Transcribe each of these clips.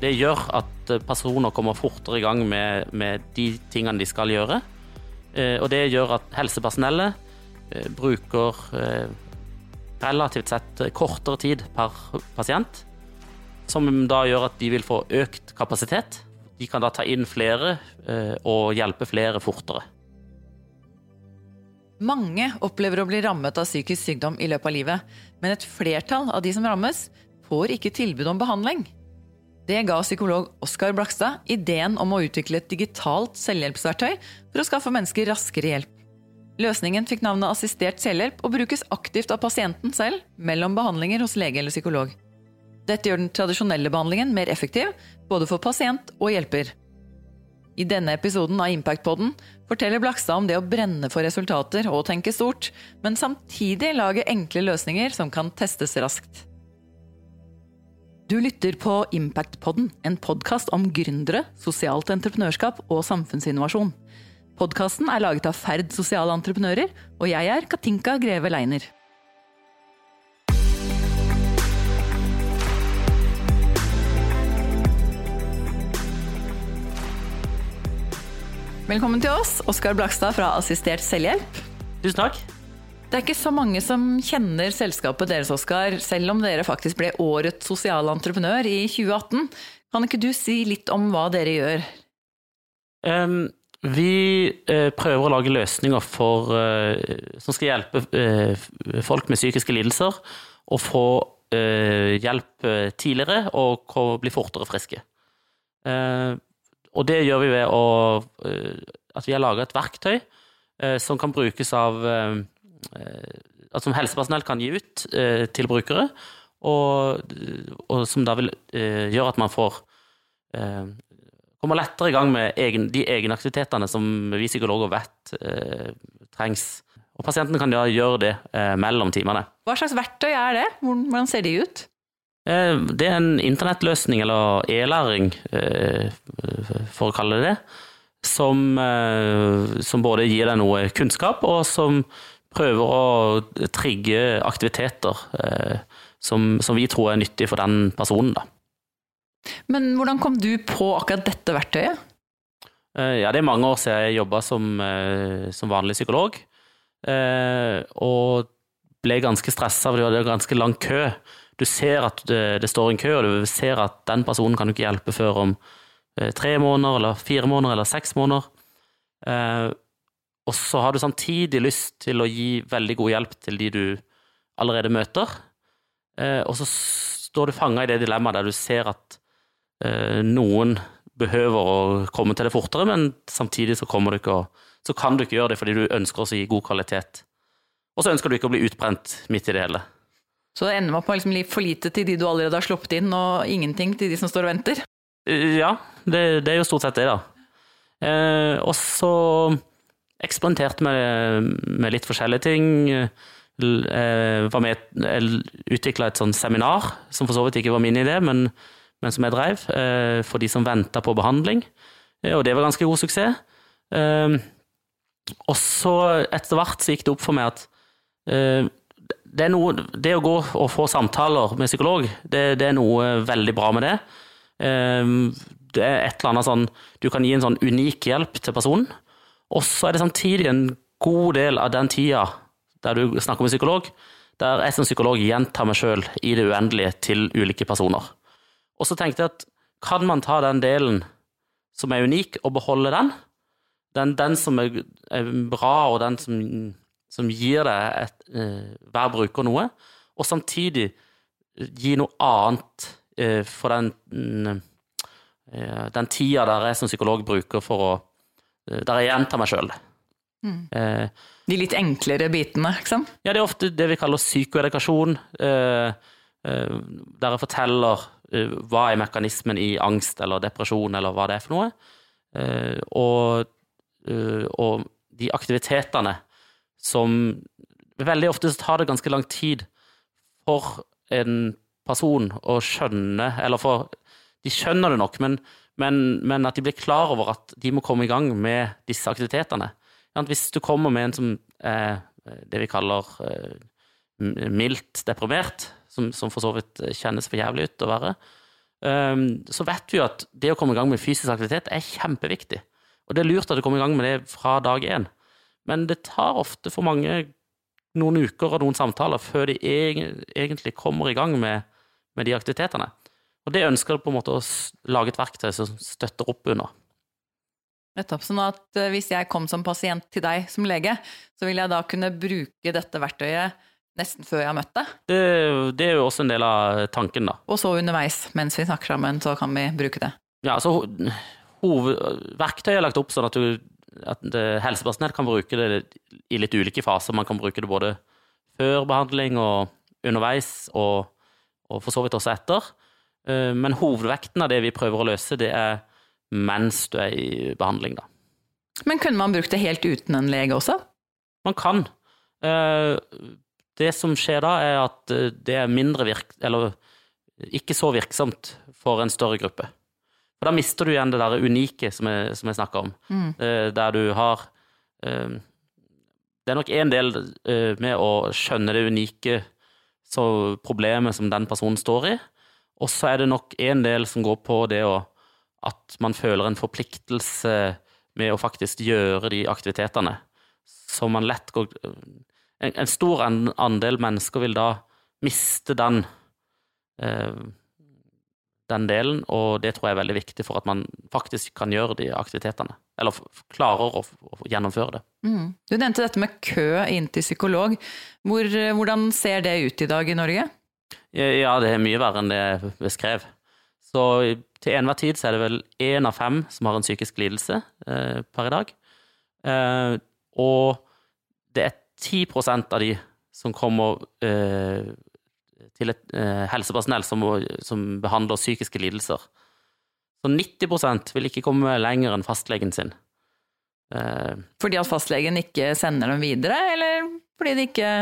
det gjør at personer kommer fortere i gang med, med de tingene de skal gjøre. Og det gjør at helsepersonellet bruker relativt sett kortere tid per pasient. Som da gjør at de vil få økt kapasitet. De kan da ta inn flere og hjelpe flere fortere. Mange opplever å bli rammet av psykisk sykdom i løpet av livet, men et flertall av de som rammes, får ikke tilbud om behandling. Det ga psykolog Oskar Blakstad ideen om å utvikle et digitalt selvhjelpsverktøy for å skaffe mennesker raskere hjelp. Løsningen fikk navnet assistert selvhjelp og brukes aktivt av pasienten selv mellom behandlinger hos lege eller psykolog. Dette gjør den tradisjonelle behandlingen mer effektiv, både for pasient og hjelper. I denne episoden av Impact-podden forteller Blakstad om det å brenne for resultater og tenke stort, men samtidig lage enkle løsninger som kan testes raskt. Du lytter på Impactpodden, en podkast om gründere, sosialt entreprenørskap og samfunnsinnovasjon. Podkasten er laget av Ferd sosiale entreprenører, og jeg er Katinka Greve Leiner. Velkommen til oss, Oskar Blakstad fra Assistert selvhjelp. Tusen takk. Det er ikke så mange som kjenner selskapet deres, Oskar, selv om dere faktisk ble årets sosiale entreprenør i 2018. Kan ikke du si litt om hva dere gjør? Um, vi uh, prøver å lage løsninger for, uh, som skal hjelpe uh, folk med psykiske lidelser å få hjelp tidligere og bli fortere friske. Og det gjør vi ved å, at vi har laga et verktøy som kan brukes av Som helsepersonell kan gi ut til brukere, og, og som da vil gjøre at man får kommer lettere i gang med egen, de egenaktivitetene som vi psykologer vet eh, trengs. Og pasienten kan da gjøre det eh, mellom timene. Hva slags verktøy er det? Hvordan ser de ut? Eh, det er en internettløsning, eller e-læring, eh, for å kalle det det, som, eh, som, både gir deg noe kunnskap, og som prøver å trigge aktiviteter som, som vi tror er nyttig for den personen. Da. Men hvordan kom du på akkurat dette verktøyet? Ja, det er mange år siden jeg jobba som, som, vanlig psykolog. Og ble ganske stressa, for det var ganske lang kø du ser at det, det, står en kø, og du ser at den personen kan du ikke hjelpe før om eh, tre måneder, eller fire måneder, eller seks måneder. Og så har du samtidig lyst til å gi veldig god hjelp til de du allerede møter. Eh, og så står du fanga i det dilemmaet der du ser at eh, noen behøver å komme til det fortere, men samtidig så, du ikke, så kan du ikke gjøre det fordi du ønsker å gi god kvalitet. Og så ønsker du ikke å bli utbrent midt i det hele. Så det ender med å liksom for lite til de du allerede har sluppet inn, og ingenting til de som står og venter? Eh, ja, det, det er jo stort sett det, da. Eh, og så eksperimenterte med, med litt forskjellige ting. Eh, var med, utvikla et sånt seminar, som for så vidt ikke var min idé, men, men som jeg drev, eh, for de som venta på behandling. Eh, og det var ganske god suksess. Eh, og så etter hvert så gikk det opp for meg at det, noe, det, å gå og få samtaler med psykolog, det, det, er noe veldig bra med det. Det er et eller annet sånn Du kan gi en sånn unik hjelp til personen. Og så er det samtidig en god del av den tida der du snakker med psykolog, der jeg som psykolog gjentar meg sjøl i det uendelige til ulike personer. Og så tenkte jeg at kan man ta den delen som er unik, og beholde den? Den, den som er, er bra, og den som som gir deg et, eh, hver bruker noe, og samtidig gi noe annet eh, for den, eh, den tida der jeg som psykolog bruker for å Der jeg gjentar meg sjøl. Mm. De litt enklere bitene, ikke sant? Ja, det er ofte det vi kaller psykoedukasjon. Der jeg forteller hva er mekanismen i angst eller depresjon, eller hva det er for noe. Og, og de aktivitetene som Veldig ofte tar det ganske lang tid for en person å skjønne Eller for De skjønner det nok, men, men, men at de blir klar over at de må komme i gang med disse aktivitetene. Hvis du kommer med en som er det vi kaller eh, mildt deprimert, som, som, for så vidt kjennes for jævlig ut å være, eh, så vet vi at det å komme i gang med fysisk aktivitet er kjempeviktig. Og det er lurt at du kommer i gang med det fra dag én. Men det tar ofte for mange noen uker og noen samtaler før de egentlig kommer i gang med, med de aktivitetene. Og det ønsker du på en måte å lage et verktøy som støtter opp under. Nettopp. Sånn at eh, hvis jeg kom som pasient til deg som lege, så vil jeg da kunne bruke dette verktøyet nesten før jeg har møtt deg? Det, det er jo også en del av tanken, da. Og så underveis, mens vi snakker sammen, så kan vi bruke det? Ja, altså Verktøyet er lagt opp sånn at, du, at helsepersonell kan bruke det i litt ulike faser. Man kan bruke det både før behandling og underveis, og, og for så vidt også etter. Eh, men hovedvekten av det vi prøver å løse, det er mens du er i behandling, da. Men kunne man brukt det helt uten en lege også? Man kan. Eh, det som skjer da, er at eh, det er mindre virk... Eller ikke så virksomt for en større gruppe. For da mister du igjen det der unike som jeg, som jeg snakka om, mm. der du har Det er nok en del med å skjønne det unike så problemet som den personen står i, og så er det nok en del som går på det å At man føler en forpliktelse med å faktisk gjøre de aktivitetene. Så man lett går En, en stor andel mennesker vil da miste den eh, den delen, og det tror jeg er veldig viktig for at man faktisk kan gjøre de aktivitetene. Eller klarer å, å gjennomføre det. Mm. Du nevnte dette med kø inn til psykolog. Hvor, hvordan ser det ut i dag i Norge? Ja, det er mye verre enn det jeg beskrev. Så til enhver tid så er det vel én av fem som har en psykisk lidelse eh, per i dag. Eh, og det er 10% av de som kommer eh, til et eh, helsepersonell som, som, behandler psykiske lidelser. Så 90% vil ikke komme lenger enn fastlegen sin. Eh, fordi at fastlegen ikke sender dem videre, eller fordi de ikke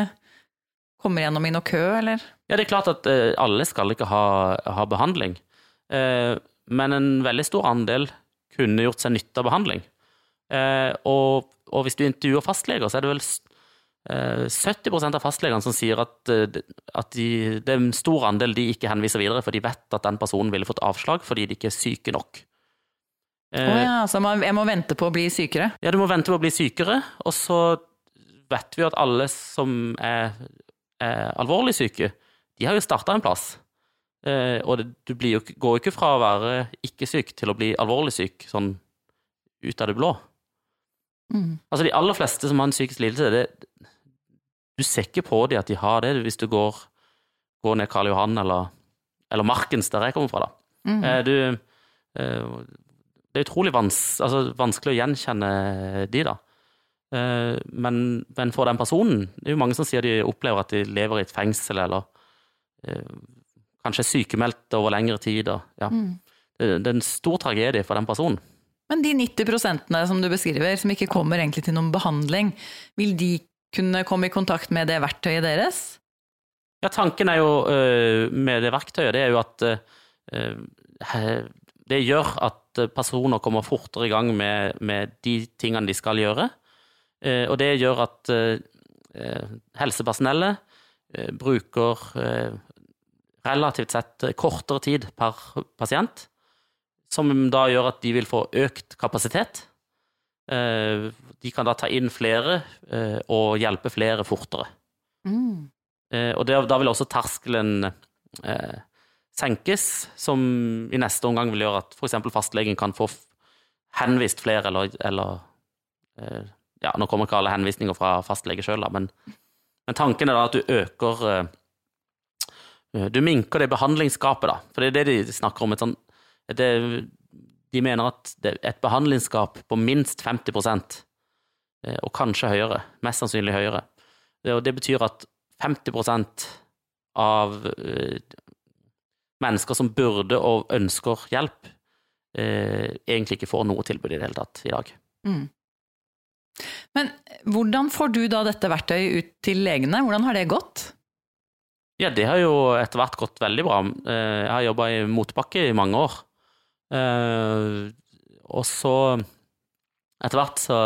kommer gjennom i noe kø, eller? Ja, det er klart at eh, alle skal ikke ha, ha behandling. Eh, men en veldig stor andel kunne gjort seg nytte av behandling. Eh, og, og, hvis du intervjuer fastleger, så er det vel 70% av fastlegene som sier at, at de, det er en stor andel de ikke henviser videre, for de vet at den personen ville fått avslag fordi de ikke er syke nok. Å oh ja, så jeg må vente på å bli sykere? Ja, du må vente på å bli sykere. Og så vet vi at alle som er er alvorlig syke, de har jo starta en plass. Eh, og det, du jo, går jo ikke fra å være ikke-syk til å bli alvorlig syk sånn ut av det blå. Mm. Altså, de aller fleste som har en psykisk lidelse, det, du ser ikke på dem at de har det, hvis du går, går ned Karl Johan eller, eller Markens, der jeg kommer fra. da. Mm. Eh, du, eh, det er utrolig vans, altså, vanskelig å gjenkjenne de, da. Eh, men, men, for den personen Det er jo mange som sier de opplever at de lever i et fengsel, eller eh, kanskje er sykemeldt over lengre tid. Og, ja. mm. det, det, er en stor tragedie for den personen. Men de 90 som du beskriver, som ikke kommer egentlig til noen behandling, vil de kunne komme i kontakt med det verktøyet deres? Ja, tanken er jo uh, med det verktøyet, det er jo at det gjør at personer kommer fortere i gang med, med de tingene de skal gjøre. Eh, og det gjør at eh, eh, helsepersonellet bruker relativt sett kortere tid per pasient, som da gjør at de vil få økt kapasitet. De kan da ta inn flere og hjelpe flere fortere. Mm. Og det, da vil også terskelen senkes, som i neste omgang vil gjøre at f.eks. fastlegen kan få henvist flere, eller, eller ja, Nå kommer ikke alle henvisninger fra fastlege sjøl, men, men, tanken er da at du øker eh, Du minker det behandlingsgapet, da. For det er det de snakker om. Sånt, det, de mener at det et behandlingsgap på minst 50 eh, og kanskje høyere. Mest sannsynlig høyere. Og det betyr at 50% av eh, mennesker som burde og ønsker hjelp, egentlig ikke får noe tilbud i det hele tatt i dag. Mm. Men hvordan får du da dette verktøyet ut til legene? Hvordan har det gått? Ja, det har jo etter hvert gått veldig bra. Eh, jeg har jobba i motbakke i mange år. Eh, og så, etter hvert, så,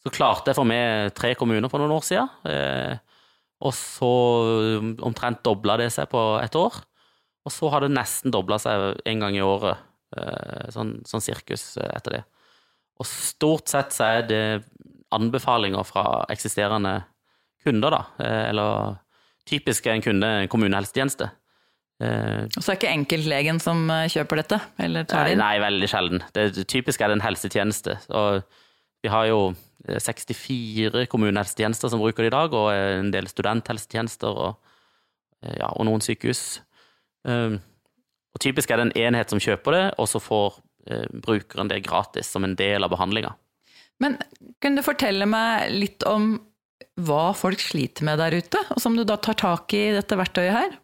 så klarte jeg for meg tre kommuner for noen år siden. Eh, og så omtrent dobla det seg på et år. Og så har det nesten dobla seg en gang i året, sånn, sånn sirkus etter det. Og stort sett så er det anbefalinger fra eksisterende kunder, da. Eh, eller typisk er en kunde en kommunehelsetjeneste. Eh, og så er det ikke enkeltlegen som eh, kjøper dette? Eller tar det inn? Nei, veldig sjelden. Det, typisk er det en helsetjeneste. Og vi har jo 64 kommunehelsetjenester som bruker det i dag, og en del studenthelsetjenester og, ja, og noen sykehus. Og Typisk er det en enhet som kjøper det, og så får brukeren det gratis som en del av behandlinga. Men kunne du fortelle meg litt om hva folk sliter med der ute, og som du da tar tak i dette verktøyet her?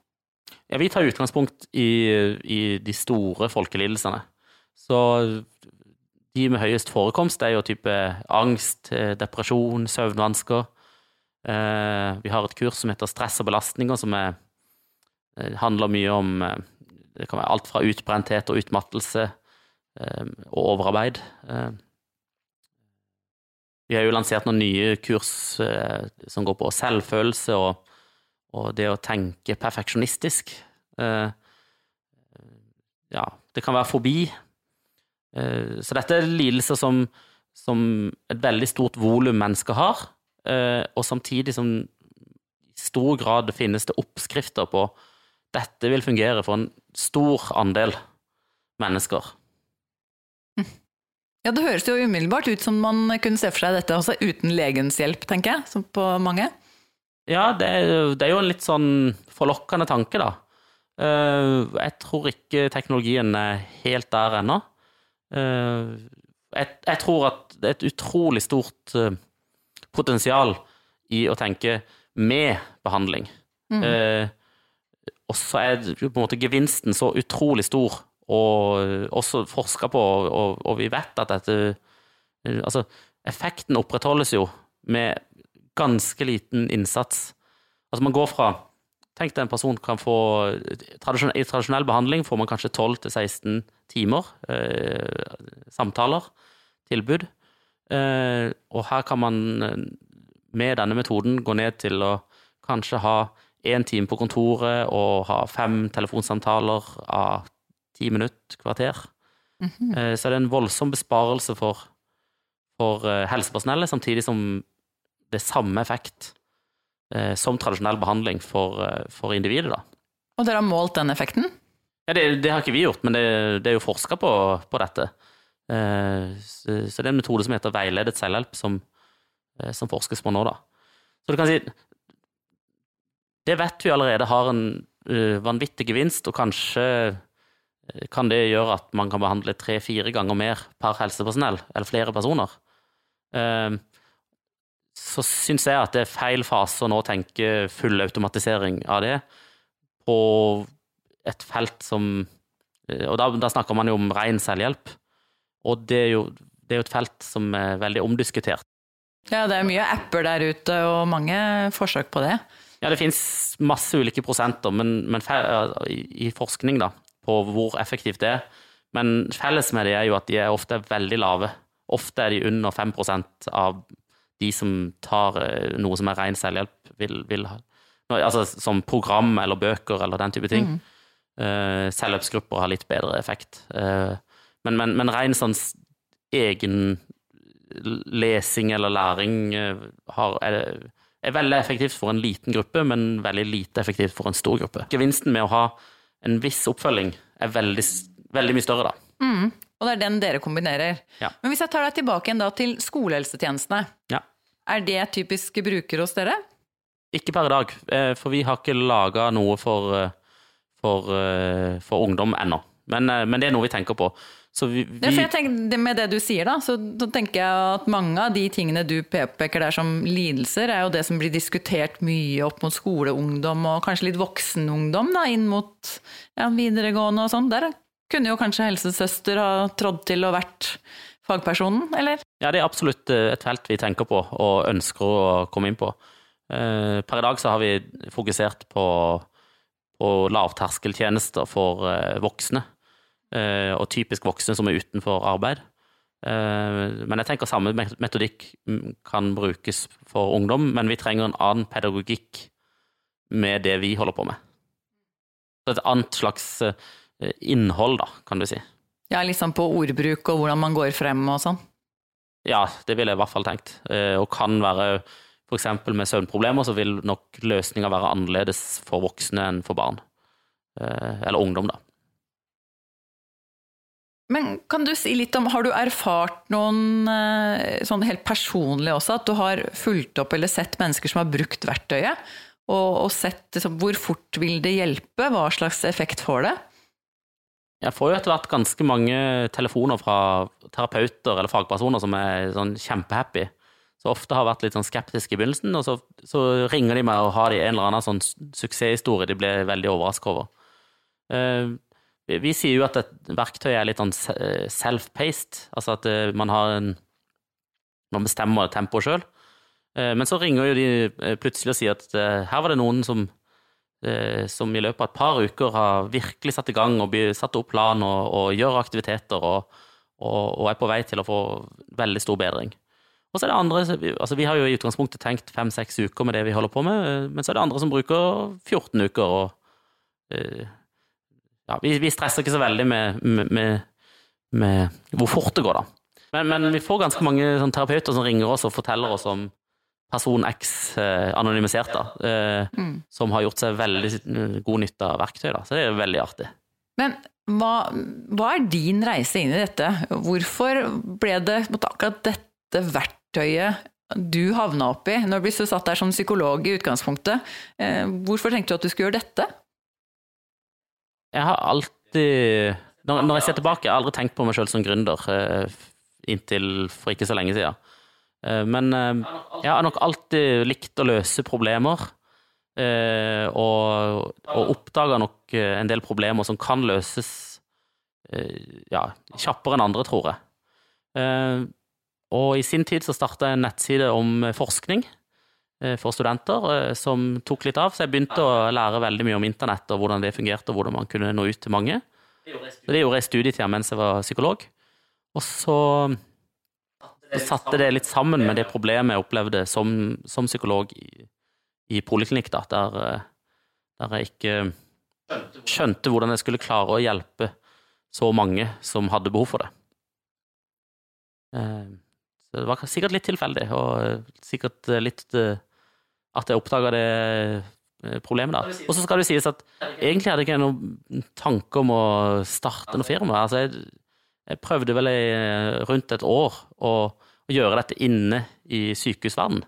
Ja, Vi tar utgangspunkt i, i de store folkelidelsene. Så de med høyest forekomst er jo type angst, eh, depresjon, søvnvansker. Eh, vi har et kurs som heter Stress og belastninger, som er eh, handler mye om eh, Det kan være alt fra utbrenthet og utmattelse eh, og overarbeid. Vi har jo lansert noen nye kurs som går på selvfølelse og, og det å tenke perfeksjonistisk. Ja, det kan være fobi. Så dette er lidelser som, som et veldig stort volum mennesker har, og samtidig som i stor grad finnes det oppskrifter på dette vil fungere for en stor andel mennesker. Ja, Det høres jo umiddelbart ut som man kunne se for seg dette også uten legens hjelp, tenker jeg, som på mange. Ja, det er, det er jo en litt sånn forlokkende tanke, da. Eh, jeg tror ikke teknologien er helt der ennå. Eh, jeg, jeg, tror at det er et utrolig stort eh, potensial i å tenke med behandling. Mm. Og så er på en måte gevinsten så utrolig stor, og også forska på, og, og, vi vet at dette Altså, effekten opprettholdes jo med ganske liten innsats. Altså, man går fra Tenk deg en person kan få I tradisjonell behandling får man kanskje 12-16 timer eh, samtaler, tilbud. Eh, og her kan man med denne metoden gå ned til å kanskje ha én time på kontoret og ha fem telefonsamtaler av ti minutter, kvarter. Mm -hmm. Så det er en voldsom besparelse for, for eh, helsepersonellet, samtidig som det er samme effekt eh, som tradisjonell behandling for, for individet. Da. Og dere har målt den effekten? Ja, det, det har ikke vi gjort, men det, det er jo forska på, på, dette. Så, det er en metode som heter veiledet selvhjelp, som, som forskes på nå, da. Så du kan si det vet vi allerede har en vanvittig gevinst, og kanskje kan det gjøre at man kan behandle tre-fire ganger mer per helsepersonell, eller flere personer. Uh, så syns jeg at det er feil fase å nå tenke full automatisering av det på et felt som Og da, da snakker man jo om ren selvhjelp, og det er, jo, det er jo et felt som er veldig omdiskutert. Ja, det er mye apper der ute, og mange forsøk på det. Ja, det finnes masse ulike prosenter men, men i, forskning da, på hvor effektivt det er. Men felles med det er jo at de er ofte veldig lave. Ofte er de under 5% av de som tar eh, noe som er ren selvhjelp, vil, vil ha Altså som program eller bøker eller den type ting. Mm. Uh, selvhjelpsgrupper har litt bedre effekt. Uh, men, men, men ren sånn egen lesing eller læring har, er, er veldig effektivt for en liten gruppe, men veldig lite effektivt for en stor gruppe. Gevinsten med å ha en viss oppfølging er veldig, veldig mye større, da. Mm. Og det er den dere kombinerer. Ja. Men hvis jeg tar deg tilbake igjen da til skolehelsetjenestene, ja. er det typiske brukere hos dere? Ikke per i dag, eh, for vi har ikke laga noe for, eh, for, eh, for ungdom ennå. Men, men, det er noe vi tenker på. Vi, vi... Ja, for jeg tenker, med det du sier, da, så, så, tenker jeg at mange av de tingene du påpeker der som lidelser, er jo det som blir diskutert mye opp mot skoleungdom og kanskje litt voksenungdom da, inn mot ja, videregående og sånn. Der kunne jo kanskje helsesøster ha trådd til og vært fagpersonen, eller? Ja, det er absolutt eh, et felt vi tenker på og ønsker å komme inn på. Eh, per i dag så har vi fokusert på, på lavterskeltjenester for eh, voksne. Eh, og typisk voksne som er utenfor arbeid. Eh, men jeg tenker samme metodikk kan brukes for ungdom, men vi trenger en annen pedagogikk med det vi holder på med. et annet slags eh, innhold, da, kan du si. Ja, liksom på ordbruk og hvordan man går frem og sånn. Ja, det ville jeg i hvert fall tenkt. Og kan være f.eks. med søvnproblemer, så vil nok løsninga være annerledes for voksne enn for barn. Eller ungdom, da. Men kan du si litt om, har du erfart noen eh, sånn helt personlig også, at du har fulgt opp eller sett mennesker som har brukt verktøyet, og, og sett liksom, hvor fort vil det hjelpe, hva slags effekt får det? Jeg får jo etter hvert ganske mange telefoner fra terapeuter eller fagpersoner som er sånn kjempehappy. Så ofte har vært litt sånn skeptiske i begynnelsen, og så, så ringer de meg og har de en eller annen sånn suksesshistorie de blir veldig overraska over. Uh, vi, sier jo at et verktøy er litt sånn self-paced, altså at uh, man har en Man bestemmer tempoet sjøl. Uh, men så ringer jo de plutselig og sier at her var det noen som som i løpet av et par uker har virkelig satt i gang og satt opp plan og, og gjør aktiviteter og, og, og, er på vei til å få veldig stor bedring. Og så er det andre, altså Vi har jo i utgangspunktet tenkt fem-seks uker med det vi holder på med, men så er det andre som bruker 14 uker. og ja, vi, vi, stresser ikke så veldig med, med, med, hvor fort det går, da. Men, men vi får ganske mange sånn, terapeuter som ringer oss og forteller oss om person X, eh, anonymisert, da, eh, mm. som har gjort seg veldig god nytte av verktøy. Da. Så det er veldig artig. Men hva, hva er din reise inn i dette? Hvorfor ble det akkurat dette verktøyet du havna oppi, når du blir satt der som psykolog i utgangspunktet? Eh, hvorfor tenkte du at du skulle gjøre dette? Jeg har alltid Når, når jeg ser tilbake, jeg har aldri tenkt på meg sjøl som gründer eh, inntil for ikke så lenge siden. Eh, men eh, jeg har nok alltid likt å løse problemer. Og, og oppdaga nok en del problemer som kan løses ja, kjappere enn andre, tror jeg. Og i sin tid så starta jeg en nettside om forskning. Eh, for studenter eh, som tok litt av. Så jeg begynte å lære veldig mye om internett og hvordan det fungerte, og hvordan man kunne nå ut til mange. Så det gjorde jeg i studietida mens jeg var psykolog. Og så, så, satte det litt sammen med det problemet jeg opplevde som, som psykolog i, i poliklinikk, da, der, eh, der, jeg ikke skjønte hvordan jeg skulle klare å hjelpe så mange som hadde behov for det. Så det var sikkert litt tilfeldig, og sikkert litt at jeg oppdaga det eh, problemet. da. Og så skal det sies at egentlig hadde jeg ikke noen tanke om å starte noe firma. Altså, jeg, jeg prøvde vel i eh, rundt et år å, å gjøre dette inne i sykehusverdenen.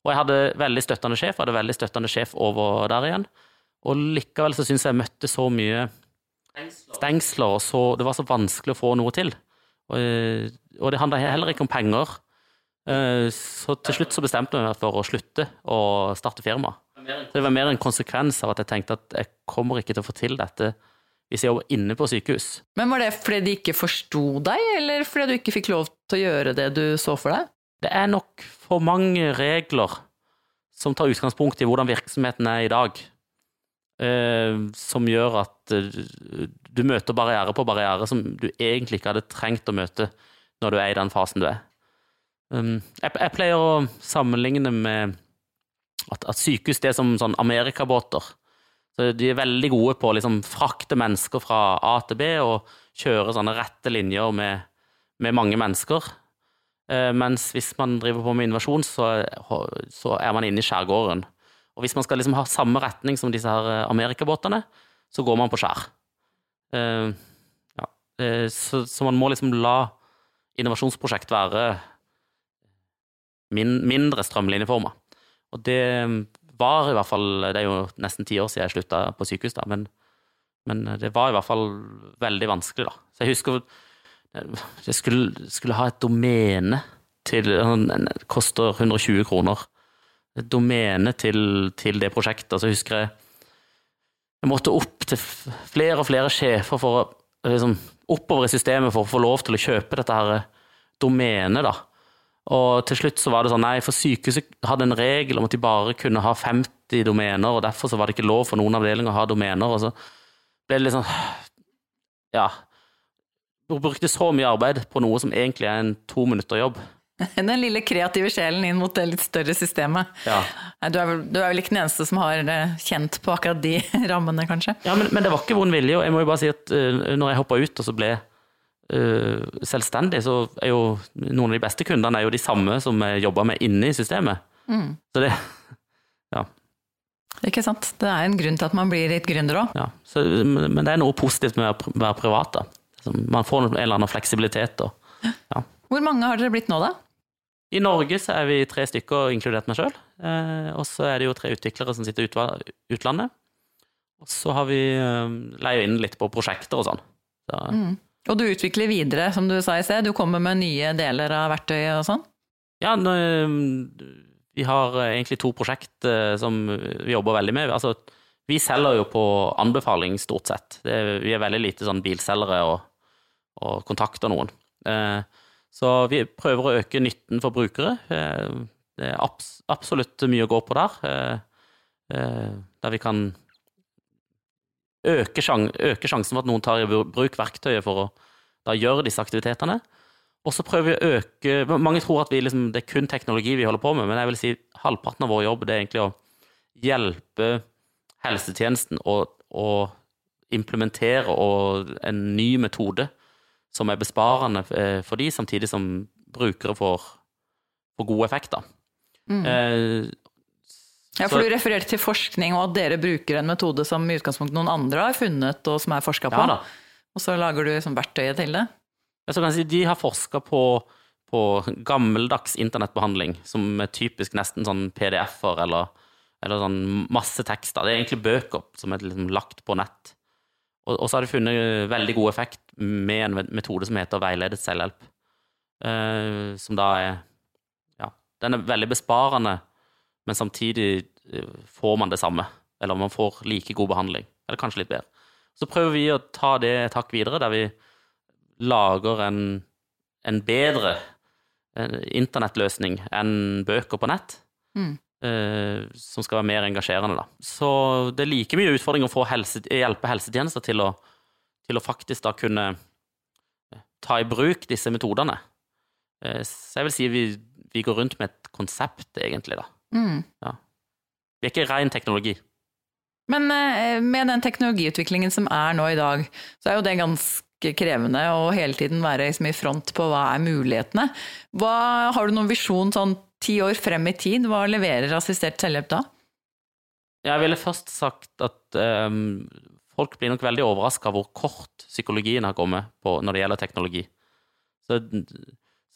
Og jeg hadde veldig støttende sjef, hadde veldig støttende sjef over der igjen. Og likevel så syns jeg jeg møtte så mye stengsler, og så, det var så vanskelig å få noe til. Og, eh, og det handla heller ikke om penger. Eh, så til slutt så bestemte jeg meg for å slutte å starte firma. Så det var mer en konsekvens av at jeg tenkte at jeg kommer ikke til å få til dette hvis jeg jobber inne på sykehus. Men Var det fordi de ikke forsto deg, eller fordi du ikke fikk lov til å gjøre det du så for deg? Det er nok for mange regler som tar utgangspunkt i hvordan virksomheten er i dag, eh, som gjør at eh, du møter barriere på barriere som du egentlig ikke hadde trengt å møte når du er i den fasen du er. Um, jeg, jeg, pleier å sammenligne med at, at sykehus det er som sånn amerikabåter. Så de er veldig gode på å liksom frakte mennesker fra A til B og kjøre sånne rette linjer med, med mange mennesker. Uh, mens hvis man driver på med invasjon, så, så, er man inne i skjærgården. Og hvis man skal liksom ha samme retning som disse her amerikabåtene, så går man på skjær. Uh, ja. uh, så, så, man må liksom la innovasjonsprosjekt være min, mindre strømlinjeforma. Og det var i hvert fall Det er jo nesten ti år siden jeg slutta på sykehus, da, men, men, det var i hvert fall veldig vanskelig, da. Så jeg husker jeg skulle, skulle ha et domene til Det koster 120 kroner. Et domene til, til det prosjektet. Så husker jeg jeg måtte opp til flere og flere sjefer for å liksom, oppover i systemet for å få lov til å kjøpe dette her domenet, da. Og til slutt så var det sånn, nei, for sykehuset hadde en regel om at de bare kunne ha 50 domener, og derfor så var det ikke lov for noen avdelinger å ha domener. og så ble det litt sånn Ja. Du brukte så mye arbeid på noe som egentlig er en to minutter jobb. Den lille kreative sjelen inn mot det litt større systemet. Ja. Du er, vel, du er vel ikke den eneste som har eh, kjent på akkurat de rammene, kanskje? Ja, men, men det var ikke vond vilje. Og jeg må jo bare si at uh, når jeg hoppa ut og så ble uh, selvstendig, så er jo noen av de beste kundene er jo de samme som vi jobber med inne i systemet. Så det Ja. Ikke sant? Det er en grunn til at man blir litt gründer òg. ja. Så, men det er noe positivt med å være- privat. da. Man får en eller annen fleksibilitet. Og, ja. Hvor mange har dere blitt nå, da? I Norge så er vi tre stykker, inkludert meg sjøl. Eh, og så er det jo tre utviklere som sitter i utlandet. Og så har vi eh, leid inn litt på prosjekter og sånn. Så, Og du utvikler videre, som du sa i sted. Du kommer med nye deler av verktøyet og sånn? Ja, nå, vi har eh, egentlig to prosjekt eh, som vi jobber veldig med. Altså, vi selger jo på anbefaling, stort sett. Er- vi er veldig lite sånn bilselgere og, og kontakter noen. Eh, Så vi prøver å øke nytten for brukere. Eh, Det er abs absolutt mye å gå på der. eh, eh, Der vi kan øke, sjans, øke sjansen for at noen tar i bruk verktøyet for å da gjøre disse aktivitetene. Og så prøver vi å øke Mange tror at vi liksom, det er kun teknologi vi holder på med, men jeg vil si halvparten av vår jobb det er egentlig å hjelpe helsetjenesten å, å implementere og en ny metode som er besparende eh, for de, samtidig som brukere får, får gode effekter. Eh, Ja, for du refererte til forskning, og at dere bruker en metode som i utgangspunktet noen andre har funnet, og som er forska på. ja. Og så lager du liksom verktøyet til det. Ja, så kan jeg si, de har forska på, på gammeldags internettbehandling, som er typisk nesten sånn PDF-er eller, eller sånn masse tekster. Det er egentlig bøker som er liksom lagt på nett. Og, og så har de funnet veldig god effekt med en metode som heter veiledet selvhjelp. Uh, som da er Ja, den er veldig besparende, men samtidig eh, får man det samme. Eller man får like god behandling. Eller kanskje litt bedre. Så prøver vi å ta det et hakk videre, der vi lager en, en bedre eh, internettløsning enn bøker på nett. Mm. eh, som skal være mer engasjerende. Da. Så det er like mye utfordring å få helse, hjelpe helsetjenester til å, til å faktisk da kunne eh, ta i bruk disse metodene. Eh, så jeg vil si vi, vi går rundt med et konsept, egentlig. da. Mm. Vi er ikke ren teknologi. Men eh, med den teknologiutviklingen som er nå i dag, så er jo det ganske krevende å hele tiden være liksom i front på hva er mulighetene. Hva, har du noen visjon sånn ti år frem i tid? Hva leverer assistert selvhjelp da? Jeg ville først sagt at um, folk blir nok veldig overraska hvor kort psykologien har kommet på når det gjelder teknologi. Så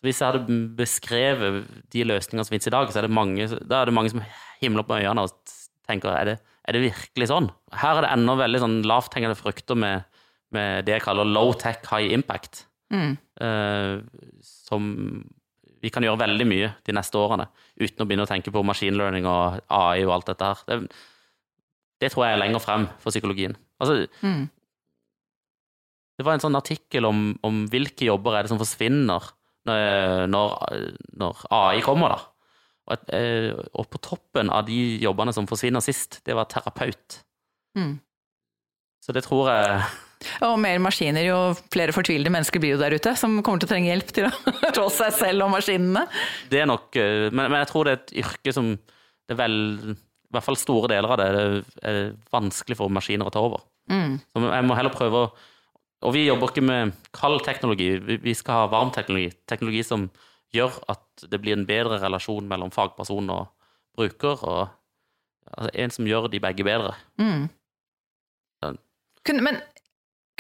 hvis jeg hadde beskrevet de løsningene som finnes i dag, så er det mange, er det mange som himler på øynene og tenker er det, er det virkelig sånn? Her er det ennå veldig sånn lavthengende frukter med, med det jeg kaller low tech, high impact. Mm. Uh, som vi kan gjøre veldig mye de neste årene, uten å begynne å tenke på machine learning og AI og alt dette her. Det, det tror jeg er lenger frem for psykologien. Altså, Mm. det var en sånn artikkel om, om hvilke jobber er det som forsvinner når, når, når AI kommer, da. Og, eh, og på toppen av de jobbene som forsvinner sist, det var terapeut. Mm. Så det tror jeg Og mer maskiner, jo flere fortvilede mennesker blir jo der ute, som kommer til å trenge hjelp til å forstå seg selv og maskinene. Det er nok eh, men, men jeg tror det er et yrke som det er vel I hvert fall store deler av det er, er vanskelig for maskiner å ta over. Mm. Så jeg må heller prøve å Og vi jobber ikke med kald teknologi, vi skal ha varm teknologi. Teknologi som gjør at det blir en bedre relasjon mellom fagperson og bruker, og altså, en som gjør de begge bedre. Mm. Ja. Kunne, men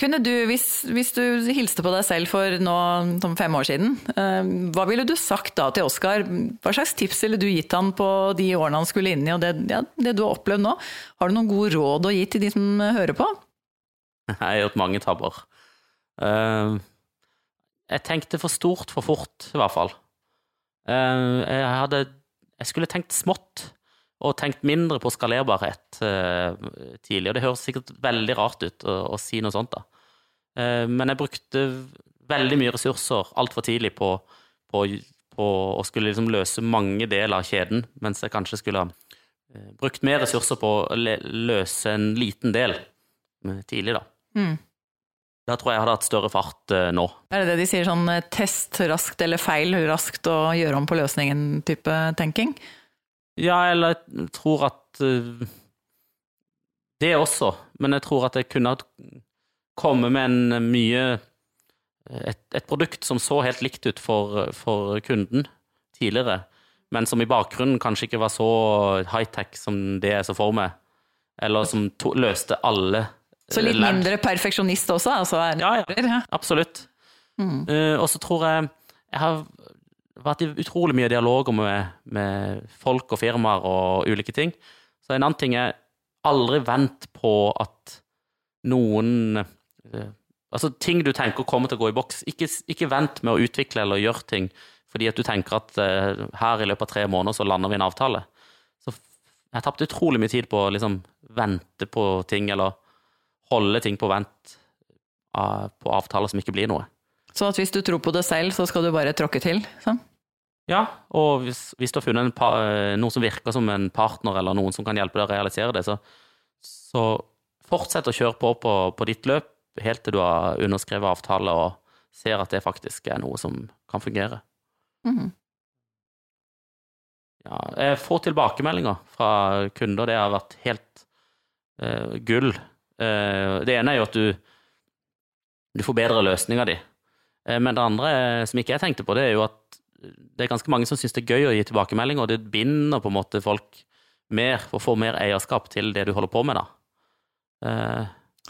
kunne du, hvis, hvis du hilste på deg selv for nå som fem år siden, eh, hva ville du sagt da til Oskar? Hva slags tips ville du gitt han på de årene han skulle inn i, og det, ja, det du har opplevd nå? Har du noen gode råd å gi til de som hører på? Jeg har gjort mange tabber. Eh, jeg tenkte for stort for fort, i hvert fall. Eh, jeg hadde Jeg skulle tenkt smått, og tenkt mindre på skalerbarhet eh, tidlig. Og det høres sikkert veldig rart ut å, å si noe sånt, da. Men jeg brukte veldig mye ressurser altfor tidlig på, på, på å skulle liksom løse mange deler av kjeden, mens jeg kanskje skulle ha brukt mer ressurser på å løse en liten del tidlig, da. Mm. Da tror jeg jeg hadde hatt større fart uh, nå. Er det det de sier sånn eh, test raskt eller feil raskt og gjøre om på løsningen-type tenking? Ja, eller jeg tror at uh, Det også, men jeg tror at jeg kunne komme kommet med en mye et, et produkt som så helt likt ut for, for kunden tidligere, men som i bakgrunnen kanskje ikke var så high-tech som det jeg så for meg, eller som to, løste alle Så litt lært. mindre perfeksjonist også? Altså, Ja, ja. ja. Absolutt. Mm. Uh, og så tror jeg Jeg har vært i utrolig mye dialoger med, med folk og firmaer og ulike ting. Så en annen ting er aldri vent på at noen uh, Altså ting du tenker kommer til å gå i boks. Ikke, ikke vent med å utvikle eller gjøre ting fordi at du tenker at uh, her i løpet av tre måneder så lander vi en avtale. Så jeg har tapt utrolig mye tid på å liksom vente på ting, eller holde ting på vent av- på avtaler som ikke blir noe. Så at hvis du tror på det selv, så skal du bare tråkke til? Sånn? Ja, og hvis, hvis du har funnet eh, noen som virker som en partner, eller noen som kan hjelpe deg å realisere det, så, så fortsett å kjøre på, på på ditt løp helt til du har underskrevet avtale og ser at det faktisk er noe som kan fungere. Mhm. Ja, jeg får tilbakemeldinger fra kunder, det har vært helt eh, gull. Eh, det ene er jo at du, du får bedre løsninger di. Eh, men det andre eh, som ikke jeg tenkte på, det er jo at det er ganske mange som syns det er gøy å gi tilbakemeldinger, og det binder på en måte folk mer, og får mer eierskap til det du holder på med, da.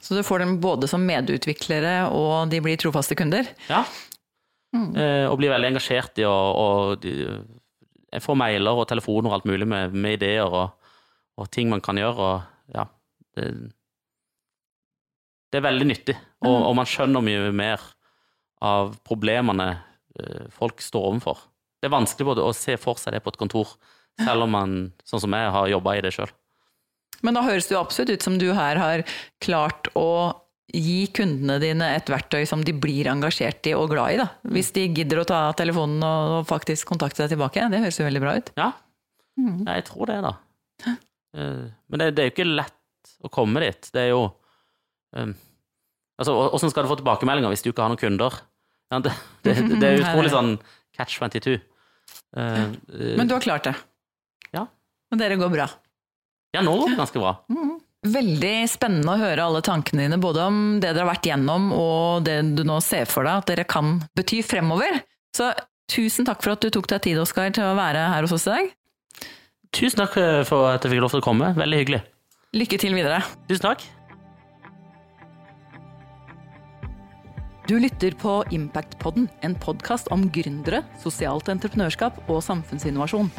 Så du får dem både som medutviklere, og de blir trofaste kunder? ja. Mm. Og blir veldig engasjert i å og de, Jeg får mailer og telefoner og alt mulig med, med ideer og, og ting man kan gjøre, og ja Det, det er veldig nyttig, og, Mm. og man skjønner mye mer av problemene eh, folk står overfor. Det er vanskelig både å se for seg det på et kontor, selv om man, sånn som jeg, har jobba i det sjøl. Men da høres det jo absolutt ut som du her har klart å gi kundene dine et verktøy som de blir engasjert i og glad i, da. Hvis de gidder å ta telefonen og faktisk kontakte deg tilbake. Det høres jo veldig bra ut. Ja, Mm. Jeg tror det, da. Eh, Men det, det er jo ikke lett å komme dit. Det er jo um, Altså, åssen skal du få tilbakemeldinger hvis du ikke har noen kunder? Ja, det, det, det er utrolig sånn catch 22. Uh, ja. Men du har klart det. Ja. Og dere går bra. Ja, nå går det ganske bra. Veldig spennende å høre alle tankene dine, både om det dere har vært gjennom og det du nå ser for deg at dere kan bety fremover. Så tusen takk for at du tok deg tid, Oskar, til å være her hos oss i dag. Tusen takk eh, for at jeg fikk lov til å komme. Veldig hyggelig. Lykke til videre. Tusen takk. Du lytter på Impactpodden, en podkast om gründere, sosialt entreprenørskap og samfunnsinnovasjon.